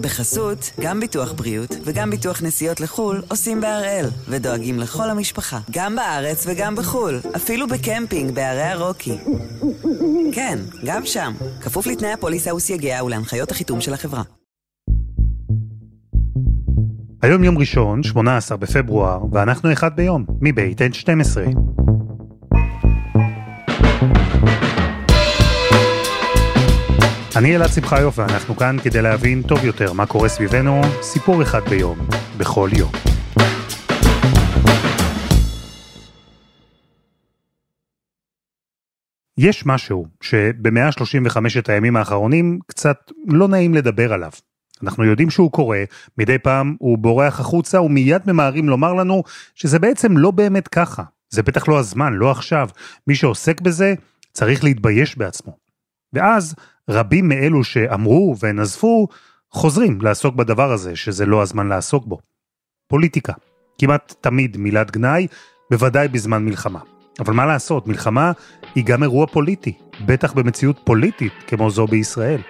בחסות, גם ביטוח בריאות וגם ביטוח נסיעות לחו"ל עושים בהראל, ודואגים לכל המשפחה, גם בארץ וגם בחו"ל, אפילו בקמפינג בערי הרוקי. כן, גם שם, כפוף לתנאי הפוליסה וסייגיה ולהנחיות החיתום של החברה. היום יום ראשון, 18 בפברואר, ואנחנו אחד ביום, מבית N12. אני אלעד שמחיוף ואנחנו כאן כדי להבין טוב יותר מה קורה סביבנו, סיפור אחד ביום, בכל יום. יש משהו שב-135 הימים האחרונים קצת לא נעים לדבר עליו. אנחנו יודעים שהוא קורה, מדי פעם הוא בורח החוצה ומיד ממהרים לומר לנו שזה בעצם לא באמת ככה. זה בטח לא הזמן, לא עכשיו. מי שעוסק בזה צריך להתבייש בעצמו. ואז רבים מאלו שאמרו ונזפו, חוזרים לעסוק בדבר הזה, שזה לא הזמן לעסוק בו. פוליטיקה. כמעט תמיד מילת גנאי, בוודאי בזמן מלחמה. אבל מה לעשות, מלחמה היא גם אירוע פוליטי, בטח במציאות פוליטית כמו זו בישראל.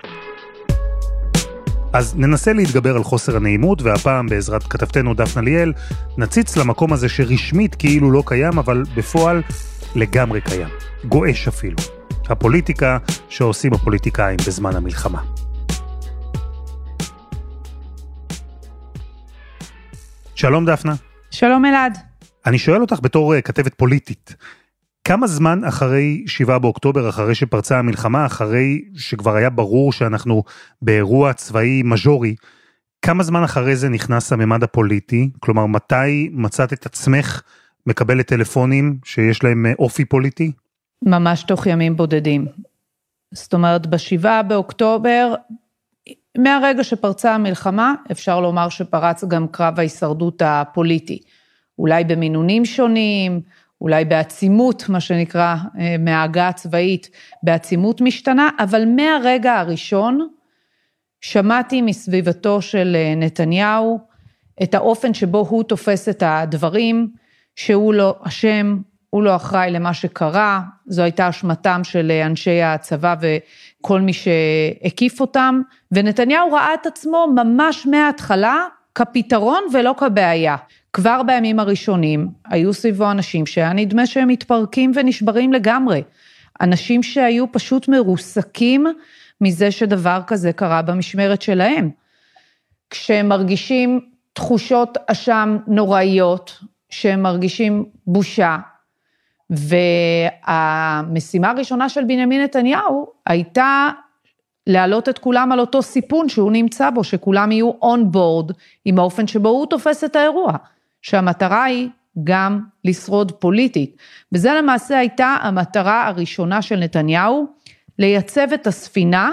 אז ננסה להתגבר על חוסר הנעימות, והפעם בעזרת כתבתנו דפנה ליאל, נציץ למקום הזה שרשמית כאילו לא קיים, אבל בפועל לגמרי קיים. גועש אפילו. הפוליטיקה שעושים הפוליטיקאים בזמן המלחמה. שלום דפנה. שלום אלעד. אני שואל אותך בתור uh, כתבת פוליטית, כמה זמן אחרי 7 באוקטובר, אחרי שפרצה המלחמה, אחרי שכבר היה ברור שאנחנו באירוע צבאי מז'ורי, כמה זמן אחרי זה נכנס הממד הפוליטי? כלומר, מתי מצאת את עצמך מקבלת טלפונים שיש להם אה, אופי פוליטי? ממש תוך ימים בודדים. זאת אומרת, בשבעה באוקטובר, מהרגע שפרצה המלחמה, אפשר לומר שפרץ גם קרב ההישרדות הפוליטי. אולי במינונים שונים, אולי בעצימות, מה שנקרא, אה, מההגה הצבאית, בעצימות משתנה, אבל מהרגע הראשון שמעתי מסביבתו של אה, נתניהו את האופן שבו הוא תופס את הדברים, שהוא לא אשם, הוא לא אחראי למה שקרה, זו הייתה אשמתם של אנשי הצבא וכל מי שהקיף אותם, ונתניהו ראה את עצמו ממש מההתחלה כפתרון ולא כבעיה. כבר בימים הראשונים היו סביבו אנשים שהיה נדמה שהם מתפרקים ונשברים לגמרי. אנשים שהיו פשוט מרוסקים מזה שדבר כזה קרה במשמרת שלהם. כשהם מרגישים תחושות אשם נוראיות, שהם מרגישים בושה, והמשימה הראשונה של בנימין נתניהו הייתה להעלות את כולם על אותו סיפון שהוא נמצא בו, שכולם יהיו און בורד עם האופן שבו הוא תופס את האירוע, שהמטרה היא גם לשרוד פוליטית. וזה למעשה הייתה המטרה הראשונה של נתניהו, לייצב את הספינה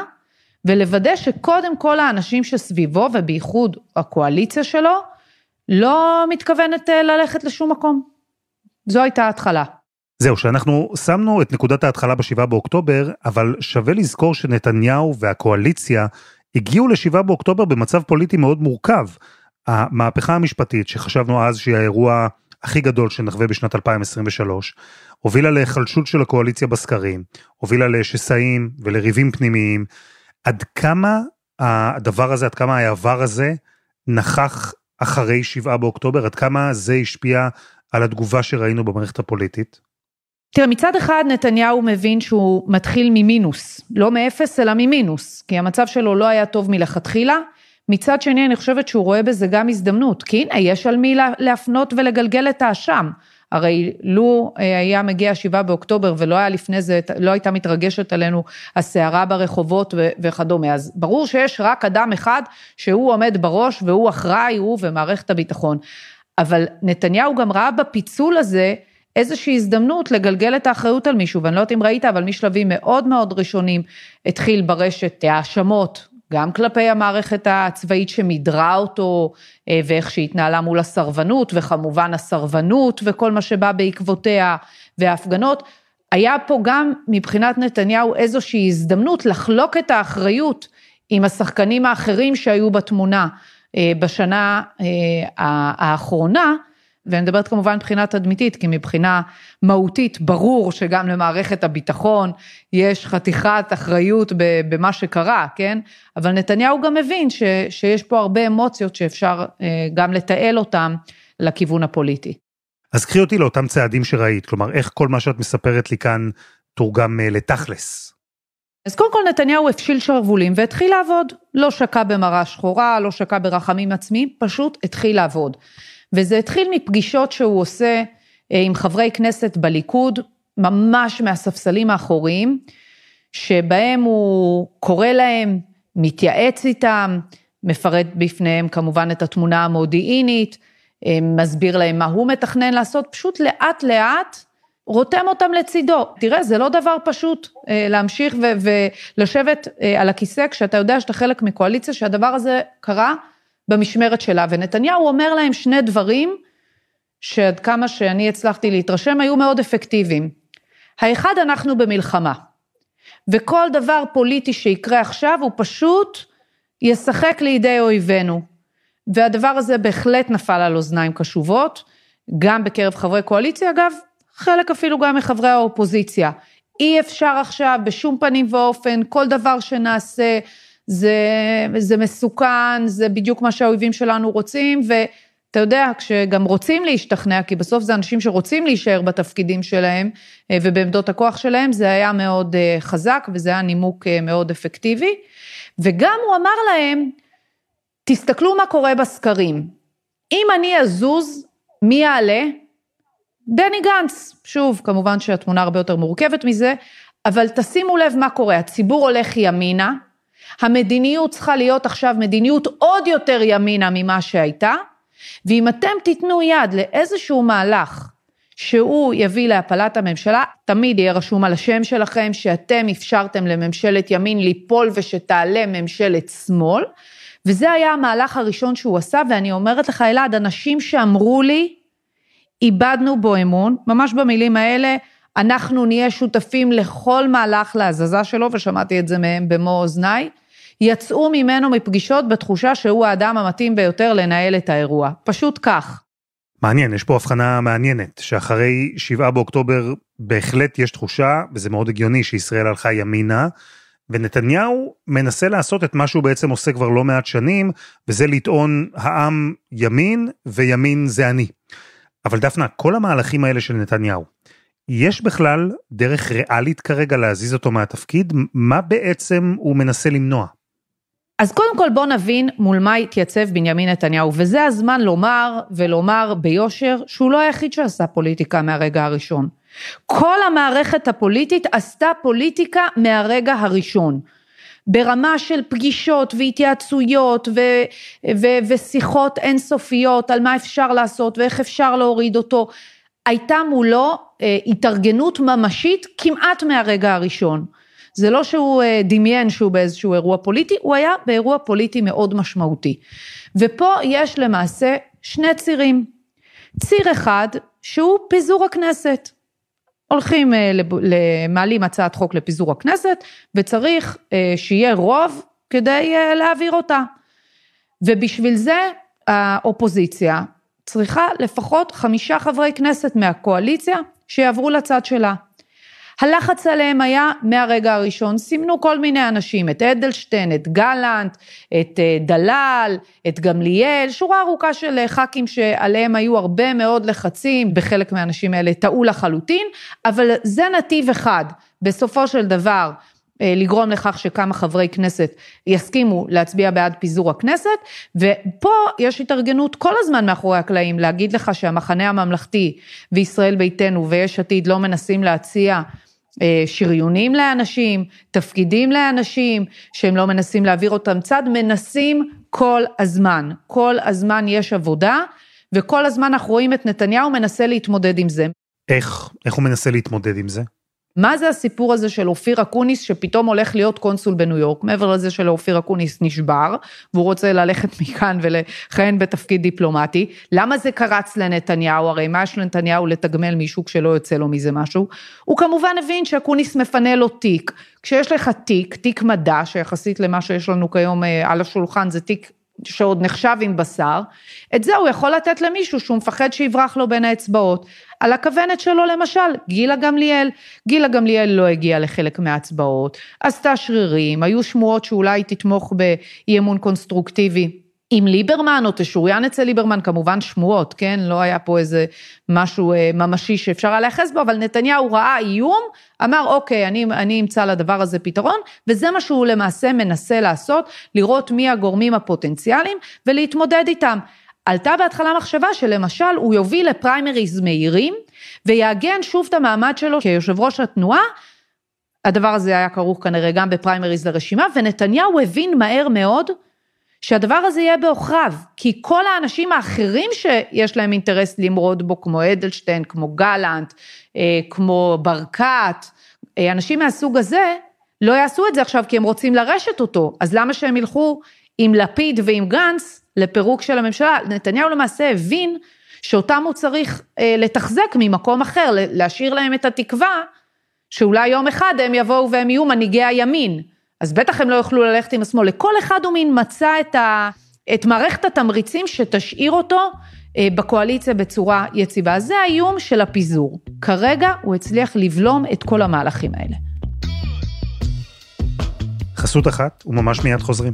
ולוודא שקודם כל האנשים שסביבו, ובייחוד הקואליציה שלו, לא מתכוונת אה, ללכת לשום מקום. זו הייתה ההתחלה. זהו, שאנחנו שמנו את נקודת ההתחלה בשבעה באוקטובר, אבל שווה לזכור שנתניהו והקואליציה הגיעו לשבעה באוקטובר במצב פוליטי מאוד מורכב. המהפכה המשפטית, שחשבנו אז שהיא האירוע הכי גדול שנחווה בשנת 2023, הובילה להיחלשות של הקואליציה בסקרים, הובילה לשסעים ולריבים פנימיים. עד כמה הדבר הזה, עד כמה העבר הזה נכח אחרי שבעה באוקטובר, עד כמה זה השפיע על התגובה שראינו במערכת הפוליטית? תראה, מצד אחד נתניהו מבין שהוא מתחיל ממינוס, לא מאפס אלא ממינוס, כי המצב שלו לא היה טוב מלכתחילה. מצד שני, אני חושבת שהוא רואה בזה גם הזדמנות, כי הנה, יש על מי להפנות ולגלגל את האשם. הרי לו אה, היה מגיע שבעה באוקטובר ולא היה לפני זה, לא הייתה מתרגשת עלינו הסערה ברחובות וכדומה, אז ברור שיש רק אדם אחד שהוא עומד בראש והוא אחראי, הוא ומערכת הביטחון. אבל נתניהו גם ראה בפיצול הזה איזושהי הזדמנות לגלגל את האחריות על מישהו, ואני לא יודעת אם ראית, אבל משלבים מאוד מאוד ראשונים התחיל ברשת האשמות, גם כלפי המערכת הצבאית שמידרה אותו, אה, ואיך שהיא התנהלה מול הסרבנות, וכמובן הסרבנות וכל מה שבא בעקבותיה, וההפגנות. היה פה גם מבחינת נתניהו איזושהי הזדמנות לחלוק את האחריות עם השחקנים האחרים שהיו בתמונה אה, בשנה אה, האחרונה, ואני מדברת כמובן מבחינה תדמיתית, כי מבחינה מהותית, ברור שגם למערכת הביטחון יש חתיכת אחריות במה שקרה, כן? אבל נתניהו גם מבין ש, שיש פה הרבה אמוציות שאפשר אה, גם לתעל אותן לכיוון הפוליטי. אז קחי אותי לאותם צעדים שראית, כלומר, איך כל מה שאת מספרת לי כאן תורגם אה, לתכלס. אז קודם כל נתניהו הפשיל שרוולים והתחיל לעבוד. לא שקע במראה שחורה, לא שקע ברחמים עצמיים, פשוט התחיל לעבוד. וזה התחיל מפגישות שהוא עושה אה, עם חברי כנסת בליכוד, ממש מהספסלים האחוריים, שבהם הוא קורא להם, מתייעץ איתם, מפרט בפניהם כמובן את התמונה המודיעינית, אה, מסביר להם מה הוא מתכנן לעשות, פשוט לאט לאט רותם אותם לצידו. תראה, זה לא דבר פשוט אה, להמשיך ולשבת על הכיסא כשאתה יודע שאתה חלק מקואליציה, שהדבר הזה קרה במשמרת שלה. ונתניהו אומר להם שני דברים, שעד כמה שאני הצלחתי להתרשם, היו מאוד אפקטיביים. האחד, אנחנו במלחמה. וכל דבר פוליטי שיקרה עכשיו, הוא פשוט ישחק לידי אויבינו. והדבר הזה בהחלט נפל על אוזניים קשובות, גם בקרב חברי קואליציה, אגב, חלק אפילו גם מחברי האופוזיציה. אי אפשר עכשיו בשום פנים ואופן, כל דבר שנעשה זה, זה מסוכן, זה בדיוק מה שהאויבים שלנו רוצים, ואתה יודע, כשגם רוצים להשתכנע, כי בסוף זה אנשים שרוצים להישאר בתפקידים שלהם אה, ובעמדות הכוח שלהם, זה היה מאוד אה, חזק וזה היה נימוק אה, מאוד אפקטיבי. וגם הוא אמר להם, תסתכלו מה קורה בסקרים. אם אני אזוז, מי יעלה? בני גנץ, שוב, כמובן שהתמונה הרבה יותר מורכבת מזה, אבל תשימו לב מה קורה, הציבור הולך ימינה, המדיניות צריכה להיות עכשיו מדיניות עוד יותר ימינה ממה שהייתה, ואם אתם תיתנו יד לאיזשהו מהלך שהוא יביא להפלת הממשלה, תמיד יהיה רשום על השם שלכם שאתם אפשרתם לממשלת ימין ליפול ושתעלה ממשלת שמאל, וזה היה המהלך הראשון שהוא עשה, ואני אומרת לך, אלעד, אנשים שאמרו לי, איבדנו בו אמון, ממש במילים האלה, אנחנו נהיה שותפים לכל מהלך להזזה שלו, ושמעתי את זה מהם במו אוזניי, יצאו ממנו מפגישות בתחושה שהוא האדם המתאים ביותר לנהל את האירוע. פשוט כך. מעניין, יש פה הבחנה מעניינת, שאחרי 7 באוקטובר בהחלט יש תחושה, וזה מאוד הגיוני שישראל הלכה ימינה, ונתניהו מנסה לעשות את מה שהוא בעצם עושה כבר לא מעט שנים, וזה לטעון העם ימין וימין זה אני. אבל דפנה, כל המהלכים האלה של נתניהו, יש בכלל דרך ריאלית כרגע להזיז אותו מהתפקיד? מה בעצם הוא מנסה למנוע? אז קודם כל בוא נבין מול מה התייצב בנימין נתניהו, וזה הזמן לומר ולומר ביושר שהוא לא היחיד שעשה פוליטיקה מהרגע הראשון. כל המערכת הפוליטית עשתה פוליטיקה מהרגע הראשון. ברמה של פגישות והתייעצויות ו, ו, ושיחות אינסופיות על מה אפשר לעשות ואיך אפשר להוריד אותו, הייתה מולו אה, התארגנות ממשית כמעט מהרגע הראשון. זה לא שהוא אה, דמיין שהוא באיזשהו אירוע פוליטי, הוא היה באירוע פוליטי מאוד משמעותי. ופה יש למעשה שני צירים. ציר אחד שהוא פיזור הכנסת. הולכים, אה, מעלים הצעת חוק לפיזור הכנסת, וצריך אה, שיהיה רוב כדי להעביר אותה. ובשביל זה האופוזיציה צריכה לפחות חמישה חברי כנסת מהקואליציה שיעברו לצד שלה. הלחץ עליהם היה מהרגע הראשון, סימנו כל מיני אנשים, את אדלשטיין, את גלנט, את אה, דלל, את גמליאל, שורה ארוכה של אה, ח"כים שעליהם היו הרבה מאוד לחצים, בחלק מהאנשים האלה טעו לחלוטין, אבל זה נתיב אחד, בסופו של דבר, אה, לגרום לכך שכמה חברי כנסת יסכימו להצביע בעד פיזור הכנסת, ופה יש התארגנות כל הזמן מאחורי הקלעים, להגיד לך שהמחנה הממלכתי וישראל ביתנו ויש עתיד לא מנסים להציע שריונים לאנשים, תפקידים לאנשים, שהם לא מנסים להעביר אותם צד, מנסים כל הזמן. כל הזמן יש עבודה, וכל הזמן אנחנו רואים את נתניהו מנסה להתמודד עם זה. איך? איך הוא מנסה להתמודד עם זה? מה זה הסיפור הזה של אופיר אקוניס שפתאום הולך להיות קונסול בניו יורק, מעבר לזה שלאופיר אקוניס נשבר, והוא רוצה ללכת מכאן ולכהן בתפקיד דיפלומטי, למה זה קרץ לנתניהו? הרי מה יש לנתניהו לתגמל מישהו כשלא יוצא לו מזה משהו? הוא כמובן הבין שאקוניס מפנה לו תיק. כשיש לך תיק, תיק מדע, שיחסית למה שיש לנו כיום אה, על השולחן זה תיק שעוד נחשב עם בשר, את זה הוא יכול לתת למישהו שהוא מפחד שיברח לו בין האצבעות. על הכוונת שלו למשל, גילה גמליאל. גילה גמליאל לא הגיעה לחלק מההצבעות, עשתה שרירים, היו שמועות שאולי תתמוך באי אמון קונסטרוקטיבי. עם ליברמן או תשוריין אצל ליברמן, כמובן שמועות, כן? לא היה פה איזה משהו אה, ממשי שאפשר היה להיאחז בו, אבל נתניהו ראה איום, אמר אוקיי, אני, אני אמצא לדבר הזה פתרון, וזה מה שהוא למעשה מנסה לעשות, לראות מי הגורמים הפוטנציאליים ולהתמודד איתם. עלתה בהתחלה מחשבה שלמשל הוא יוביל לפריימריז מהירים, ויעגן שוב את המעמד שלו כיושב ראש התנועה, הדבר הזה היה כרוך כנראה גם בפריימריז לרשימה, ונתניהו הבין מהר מאוד, שהדבר הזה יהיה בעוכריו, כי כל האנשים האחרים שיש להם אינטרס למרוד בו, כמו אדלשטיין, כמו גלנט, אה, כמו ברקת, אה, אנשים מהסוג הזה, לא יעשו את זה עכשיו כי הם רוצים לרשת אותו, אז למה שהם ילכו עם לפיד ועם גנץ לפירוק של הממשלה? נתניהו למעשה הבין שאותם הוא צריך אה, לתחזק ממקום אחר, להשאיר להם את התקווה שאולי יום אחד הם יבואו והם יהיו מנהיגי הימין. אז בטח הם לא יוכלו ללכת עם השמאל. לכל אחד הוא מין מצא את, ה, את מערכת התמריצים שתשאיר אותו אה, בקואליציה בצורה יציבה. זה האיום של הפיזור. כרגע הוא הצליח לבלום את כל המהלכים האלה. חסות אחת, וממש מיד חוזרים.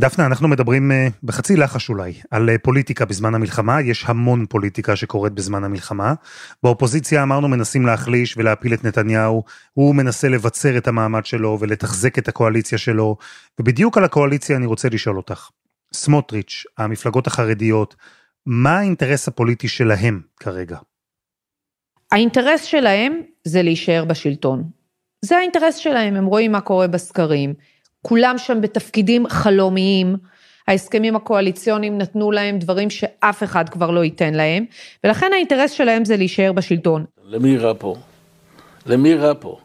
דפנה, אנחנו מדברים uh, בחצי לחש אולי על uh, פוליטיקה בזמן המלחמה, יש המון פוליטיקה שקורית בזמן המלחמה. באופוזיציה אמרנו מנסים להחליש ולהפיל את נתניהו, הוא מנסה לבצר את המעמד שלו ולתחזק את הקואליציה שלו, ובדיוק על הקואליציה אני רוצה לשאול אותך. סמוטריץ', המפלגות החרדיות, מה האינטרס הפוליטי שלהם כרגע? האינטרס שלהם זה להישאר בשלטון. זה האינטרס שלהם, הם רואים מה קורה בסקרים. כולם שם בתפקידים חלומיים, ההסכמים הקואליציוניים נתנו להם דברים שאף אחד כבר לא ייתן להם, ולכן האינטרס שלהם זה להישאר בשלטון. למי רע פה? למי רע פה?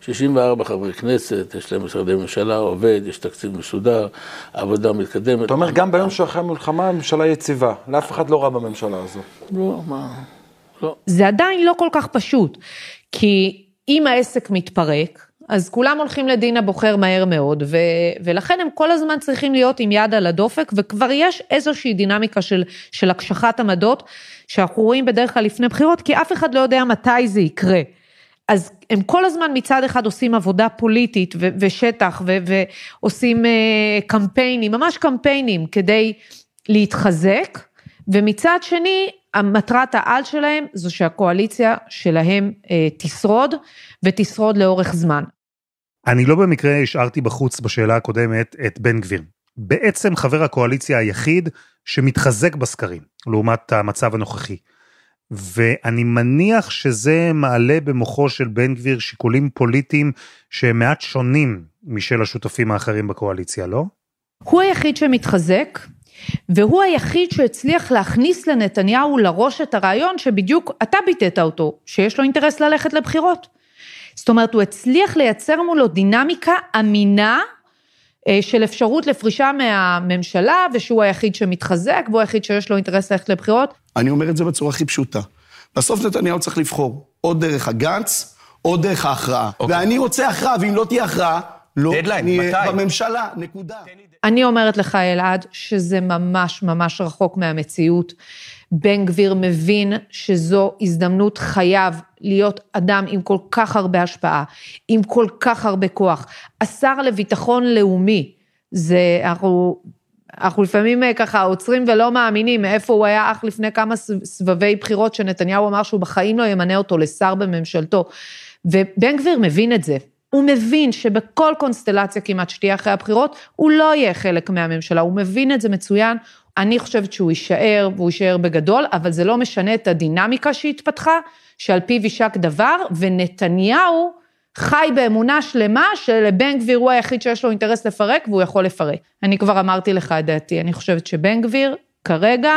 64 חברי כנסת, יש להם משרדי ממשלה, עובד, יש תקציב מסודר, עבודה מתקדמת. אתה אומר, גם ביום שאחרי המלחמה הממשלה יציבה, לאף אחד לא רע בממשלה הזו. לא, מה, לא. זה עדיין לא כל כך פשוט, כי אם העסק מתפרק, אז כולם הולכים לדין הבוחר מהר מאוד, ו, ולכן הם כל הזמן צריכים להיות עם יד על הדופק, וכבר יש איזושהי דינמיקה של, של הקשחת עמדות, שאנחנו רואים בדרך כלל לפני בחירות, כי אף אחד לא יודע מתי זה יקרה. אז הם כל הזמן מצד אחד עושים עבודה פוליטית ו- ושטח ו- ועושים uh, קמפיינים, ממש קמפיינים כדי להתחזק, ומצד שני, המטרת העל שלהם זו שהקואליציה שלהם uh, תשרוד, ותשרוד לאורך זמן. אני לא במקרה השארתי בחוץ בשאלה הקודמת את בן גביר. בעצם חבר הקואליציה היחיד שמתחזק בסקרים, לעומת המצב הנוכחי. ואני מניח שזה מעלה במוחו של בן גביר שיקולים פוליטיים שהם מעט שונים משל השותפים האחרים בקואליציה, לא? הוא היחיד שמתחזק, והוא היחיד שהצליח להכניס לנתניהו לראש את הרעיון שבדיוק אתה ביטאת אותו, שיש לו אינטרס ללכת לבחירות. זאת אומרת, הוא הצליח לייצר מולו דינמיקה אמינה אה, של אפשרות לפרישה מהממשלה, ושהוא היחיד שמתחזק, והוא היחיד שיש לו אינטרס ללכת לבחירות. אני אומר את זה בצורה הכי פשוטה. בסוף נתניהו צריך לבחור, או דרך הגנץ, או דרך ההכרעה. Okay. אוקיי. ואני רוצה הכרעה, ואם לא תהיה הכרעה, לא נהיה בממשלה, נקודה. אני אומרת לך, אלעד, שזה ממש ממש רחוק מהמציאות. בן גביר מבין שזו הזדמנות חייו להיות אדם עם כל כך הרבה השפעה, עם כל כך הרבה כוח. השר לביטחון לאומי, זה, אנחנו, אנחנו לפעמים אה, ככה עוצרים ולא מאמינים מאיפה הוא היה אך לפני כמה סבבי בחירות שנתניהו אמר שהוא בחיים לא ימנה אותו לשר בממשלתו. ובן גביר מבין את זה. הוא מבין שבכל קונסטלציה כמעט שתהיה אחרי הבחירות, הוא לא יהיה חלק מהממשלה, הוא מבין את זה מצוין, אני חושבת שהוא יישאר, והוא יישאר בגדול, אבל זה לא משנה את הדינמיקה שהתפתחה, שעל פיו יישק דבר, ונתניהו חי באמונה שלמה שלבן גביר הוא היחיד שיש לו אינטרס לפרק והוא יכול לפרק. אני כבר אמרתי לך את דעתי, אני חושבת שבן גביר כרגע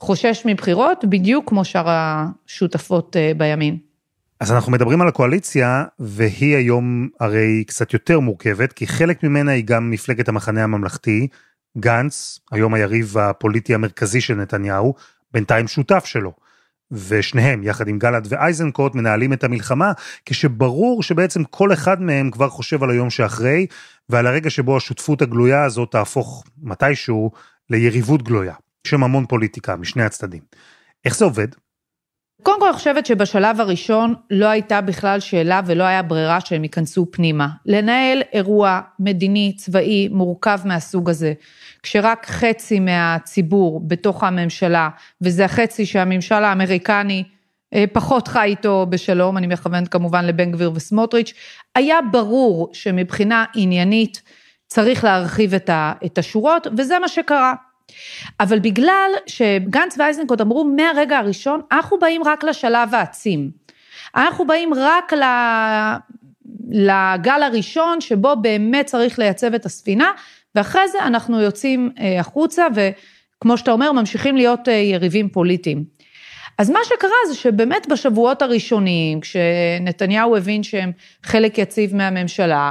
חושש מבחירות בדיוק כמו שאר השותפות אה, בימין. אז אנחנו מדברים על הקואליציה, והיא היום הרי קצת יותר מורכבת, כי חלק ממנה היא גם מפלגת המחנה הממלכתי, גנץ, היום היריב הפוליטי המרכזי של נתניהו, בינתיים שותף שלו. ושניהם, יחד עם גלנט ואייזנקוט, מנהלים את המלחמה, כשברור שבעצם כל אחד מהם כבר חושב על היום שאחרי, ועל הרגע שבו השותפות הגלויה הזאת תהפוך מתישהו ליריבות גלויה. שם המון פוליטיקה משני הצדדים. איך זה עובד? קודם כל, אני חושבת שבשלב הראשון לא הייתה בכלל שאלה ולא היה ברירה שהם ייכנסו פנימה. לנהל אירוע מדיני, צבאי, מורכב מהסוג הזה, כשרק חצי מהציבור בתוך הממשלה, וזה החצי שהממשל האמריקני אה, פחות חי איתו בשלום, אני מכוונת כמובן לבן גביר וסמוטריץ', היה ברור שמבחינה עניינית צריך להרחיב את השורות, וזה מה שקרה. אבל בגלל שגנץ ואייזנקוט אמרו מהרגע הראשון, אנחנו באים רק לשלב העצים. אנחנו באים רק לגל הראשון שבו באמת צריך לייצב את הספינה, ואחרי זה אנחנו יוצאים אה, החוצה וכמו שאתה אומר, ממשיכים להיות אה, יריבים פוליטיים. אז מה שקרה זה שבאמת בשבועות הראשונים, כשנתניהו הבין שהם חלק יציב מהממשלה,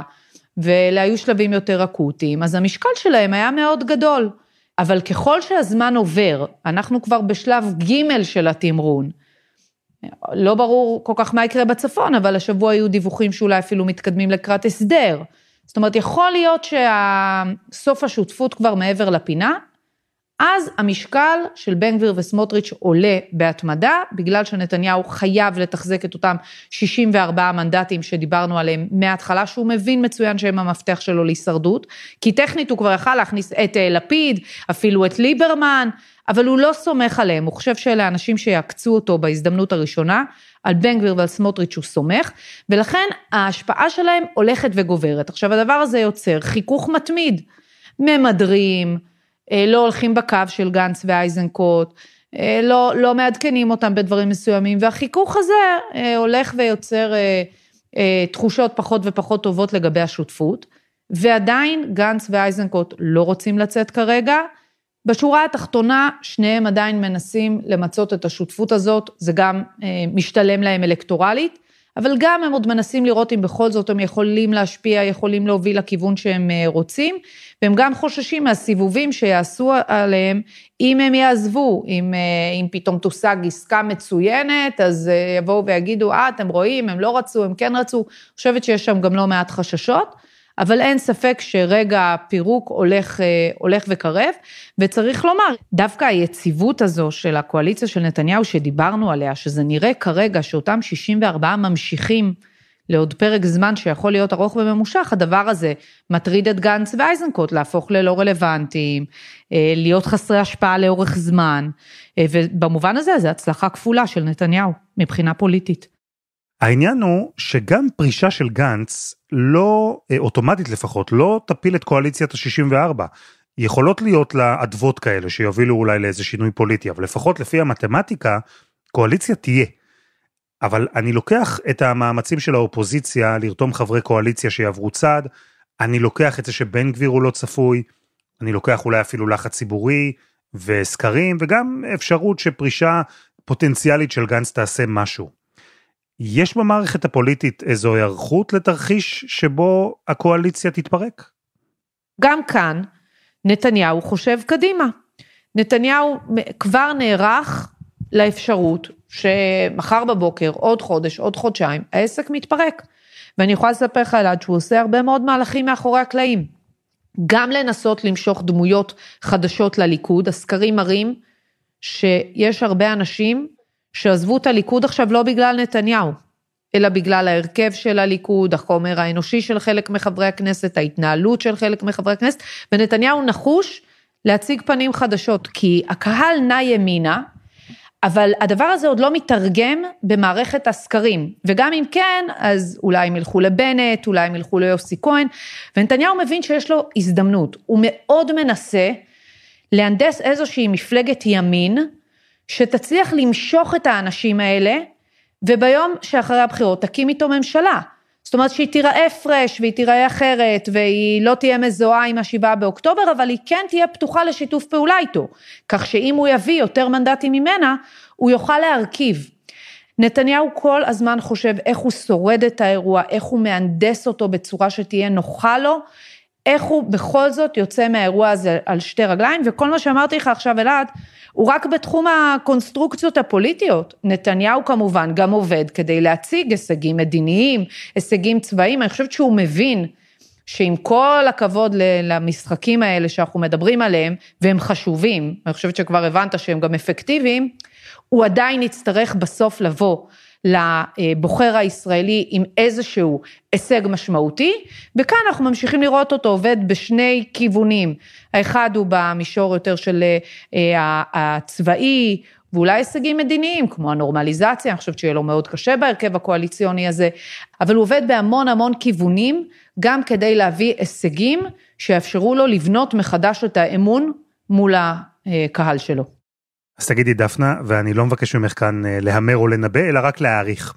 ואלה היו שלבים יותר אקוטיים, אז המשקל שלהם היה מאוד גדול. אבל ככל שהזמן עובר, אנחנו כבר בשלב ג' של התמרון. לא ברור כל כך מה יקרה בצפון, אבל השבוע היו דיווחים שאולי אפילו מתקדמים לקראת הסדר. זאת אומרת, יכול להיות שסוף השותפות כבר מעבר לפינה, אז המשקל של בן גביר וסמוטריץ' עולה בהתמדה, בגלל שנתניהו חייב לתחזק את אותם 64 מנדטים שדיברנו עליהם מההתחלה, שהוא מבין מצוין שהם המפתח שלו להישרדות, כי טכנית הוא כבר יכל להכניס את אה, לפיד, אפילו את ליברמן, אבל הוא לא סומך עליהם, הוא חושב שאלה אנשים שיעקצו אותו בהזדמנות הראשונה, על בן גביר ועל סמוטריץ' הוא סומך, ולכן ההשפעה שלהם הולכת וגוברת. עכשיו הדבר הזה יוצר חיכוך מתמיד, ממדרים, לא הולכים בקו של גנץ ואייזנקוט, אה, לא, לא מעדכנים אותם בדברים מסוימים, והחיכוך הזה אה, הולך ויוצר תחושות פחות ופחות טובות לגבי השותפות, ועדיין גנץ ואייזנקוט לא רוצים לצאת כרגע. בשורה התחתונה, שניהם עדיין מנסים למצות את השותפות הזאת, זה גם משתלם להם אלקטורלית, אבל גם הם עוד מנסים לראות אם בכל זאת הם יכולים להשפיע, יכולים להוביל לכיוון שהם רוצים, והם גם חוששים מהסיבובים שיעשו עליהם. אם הם יעזבו, אם, אה, אם פתאום תושג עסקה מצוינת, אז אה, יבואו ויגידו, אה, אתם רואים, הם לא רצו, הם כן רצו, אני חושבת שיש שם גם לא מעט חששות. אבל אין ספק שרגע הפירוק הולך, אה, הולך וקרב, וצריך לומר, דווקא היציבות הזו של הקואליציה של נתניהו שדיברנו עליה, שזה נראה כרגע שאותם 64 ממשיכים לעוד פרק זמן שיכול להיות ארוך וממושך, הדבר הזה מטריד את גנץ ואייזנקוט להפוך ללא רלוונטיים, אה, להיות חסרי השפעה לאורך זמן, אה, ובמובן הזה זו הצלחה כפולה של נתניהו מבחינה פוליטית. העניין הוא שגם פרישה של גנץ, לא, אה, אוטומטית לפחות, לא תפיל את קואליציית ה-64. יכולות להיות לה אדוות כאלה שיובילו אולי לאיזה שינוי פוליטי, אבל לפחות לפי המתמטיקה, קואליציה תהיה. אבל אני לוקח את המאמצים של האופוזיציה לרתום חברי קואליציה שיעברו צעד, אני לוקח את זה שבן גביר הוא לא צפוי, אני לוקח אולי אפילו לחץ ציבורי וסקרים, וגם אפשרות שפרישה פוטנציאלית של גנץ תעשה משהו. יש במערכת הפוליטית איזו היערכות לתרחיש שבו הקואליציה תתפרק? גם כאן נתניהו חושב קדימה. נתניהו כבר נערך לאפשרות שמחר בבוקר, עוד חודש, עוד חודשיים, העסק מתפרק. ואני יכולה לספר לך אלעד שהוא עושה הרבה מאוד מהלכים מאחורי הקלעים. גם לנסות למשוך דמויות חדשות לליכוד, הסקרים מראים שיש הרבה אנשים שעזבו את הליכוד עכשיו לא בגלל נתניהו, אלא בגלל ההרכב של הליכוד, החומר האנושי של חלק מחברי הכנסת, ההתנהלות של חלק מחברי הכנסת, ונתניהו נחוש להציג פנים חדשות, כי הקהל נע ימינה, אבל הדבר הזה עוד לא מתרגם במערכת הסקרים, וגם אם כן, אז אולי הם ילכו לבנט, אולי הם ילכו ליוסי כהן, ונתניהו מבין שיש לו הזדמנות, הוא מאוד מנסה להנדס איזושהי מפלגת ימין, שתצליח למשוך את האנשים האלה, וביום שאחרי הבחירות תקים איתו ממשלה. זאת אומרת שהיא תיראה פרש והיא תיראה אחרת והיא לא תהיה מזוהה עם השבעה באוקטובר, אבל היא כן תהיה פתוחה לשיתוף פעולה איתו. כך שאם הוא יביא יותר מנדטים ממנה, הוא יוכל להרכיב. נתניהו כל הזמן חושב איך הוא שורד את האירוע, איך הוא מהנדס אותו בצורה שתהיה נוחה לו, איך הוא בכל זאת יוצא מהאירוע הזה על שתי רגליים, וכל מה שאמרתי לך עכשיו אלעד, הוא רק בתחום הקונסטרוקציות הפוליטיות. נתניהו כמובן גם עובד כדי להציג הישגים מדיניים, הישגים צבאיים, אני חושבת שהוא מבין שעם כל הכבוד למשחקים האלה שאנחנו מדברים עליהם, והם חשובים, אני חושבת שכבר הבנת שהם גם אפקטיביים, הוא עדיין יצטרך בסוף לבוא לבוחר הישראלי עם איזשהו הישג משמעותי, וכאן אנחנו ממשיכים לראות אותו עובד בשני כיוונים. האחד הוא במישור יותר של אה, הצבאי, ואולי הישגים מדיניים, כמו הנורמליזציה, אני חושבת שיהיה לו מאוד קשה בהרכב הקואליציוני הזה, אבל הוא עובד בהמון המון כיוונים, גם כדי להביא הישגים שיאפשרו לו לבנות מחדש את האמון מול הקהל שלו. אז תגידי דפנה, ואני לא מבקש ממך כאן אה, להמר או לנבא, אלא רק להעריך.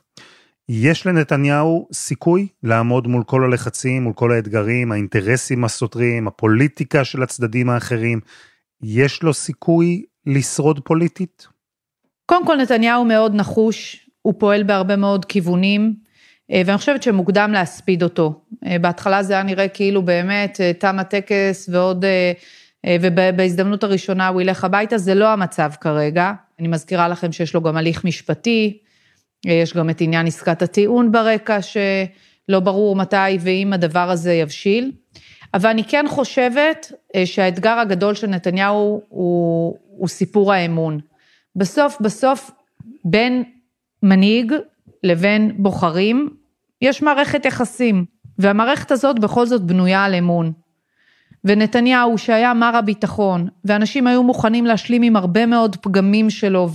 יש לנתניהו סיכוי לעמוד מול כל הלחצים, מול כל האתגרים, האינטרסים הסותרים, הפוליטיקה של הצדדים האחרים. יש לו סיכוי לשרוד פוליטית? קודם כל נתניהו מאוד נחוש, הוא פועל בהרבה מאוד כיוונים, אה, ואני חושבת שמוקדם להספיד אותו. אה, בהתחלה זה היה נראה כאילו באמת תם הטקס ועוד ובהזדמנות הראשונה הוא ילך הביתה, זה לא המצב כרגע. אני מזכירה לכם שיש לו גם הליך משפטי, אה, יש גם את עניין עסקת הטיעון ברקע, שלא ברור מתי ואם הדבר הזה יבשיל. אבל אני כן חושבת אה, שהאתגר הגדול של נתניהו הוא, הוא סיפור האמון. בסוף, בסוף, בין מנהיג לבין בוחרים, יש מערכת יחסים, והמערכת הזאת בכל זאת בנויה על אמון. ונתניהו שהיה מר הביטחון, ואנשים היו מוכנים להשלים עם הרבה מאוד פגמים שלו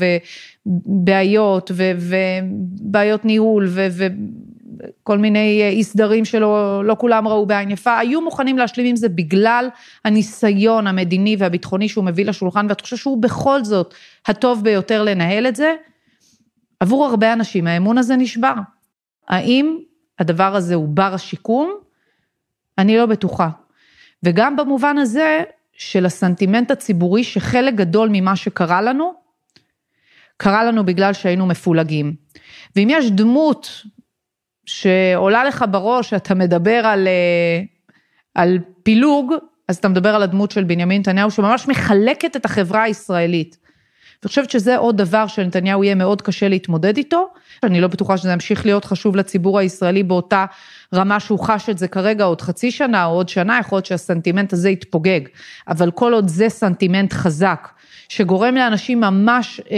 ובעיות ובעיות ניהול וכל מיני אי סדרים שלו, לא כולם ראו בעין יפה, היו מוכנים להשלים עם זה בגלל הניסיון המדיני והביטחוני שהוא מביא לשולחן, והתחושה שהוא בכל זאת הטוב ביותר לנהל את זה, עבור הרבה אנשים האמון הזה נשבר. האם הדבר הזה הוא בר השיקום? אני לא בטוחה. וגם במובן הזה של הסנטימנט הציבורי שחלק גדול ממה שקרה לנו, קרה לנו בגלל שהיינו מפולגים. ואם יש דמות שעולה לך בראש, אתה מדבר על, אה, על פילוג, אז אתה מדבר על הדמות של בנימין נתניהו, שממש מחלקת את החברה הישראלית. אני חושבת שזה עוד דבר שלנתניהו יהיה מאוד קשה להתמודד איתו, אני לא בטוחה שזה ימשיך להיות חשוב לציבור הישראלי באותה רמה שהוא חש את זה כרגע עוד חצי שנה או עוד שנה, יכול להיות שהסנטימנט הזה יתפוגג, אבל כל עוד זה סנטימנט חזק, שגורם לאנשים ממש אה,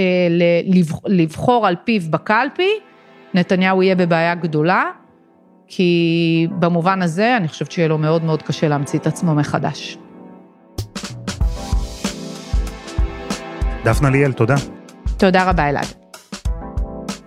לבחור על פיו בקלפי, נתניהו יהיה בבעיה גדולה, כי במובן הזה אני חושבת שיהיה לו מאוד מאוד קשה להמציא את עצמו מחדש. דפנה ליאל, תודה. תודה רבה, אלעד.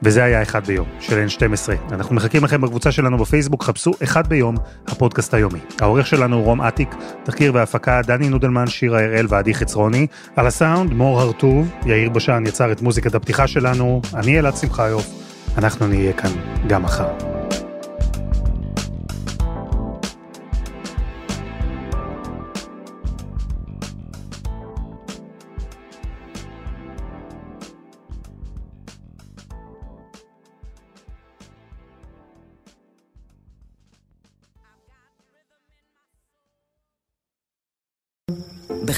וזה היה אחד ביום של N12. אנחנו מחכים לכם בקבוצה שלנו בפייסבוק, חפשו אחד ביום, הפודקאסט היומי. העורך שלנו רום אטיק, תחקיר והפקה דני נודלמן, שירה הראל ועדי חצרוני. על הסאונד מור הרטוב, יאיר בשן יצר את מוזיקת הפתיחה שלנו, אני אלעד שמחיוף, אנחנו נהיה כאן גם מחר.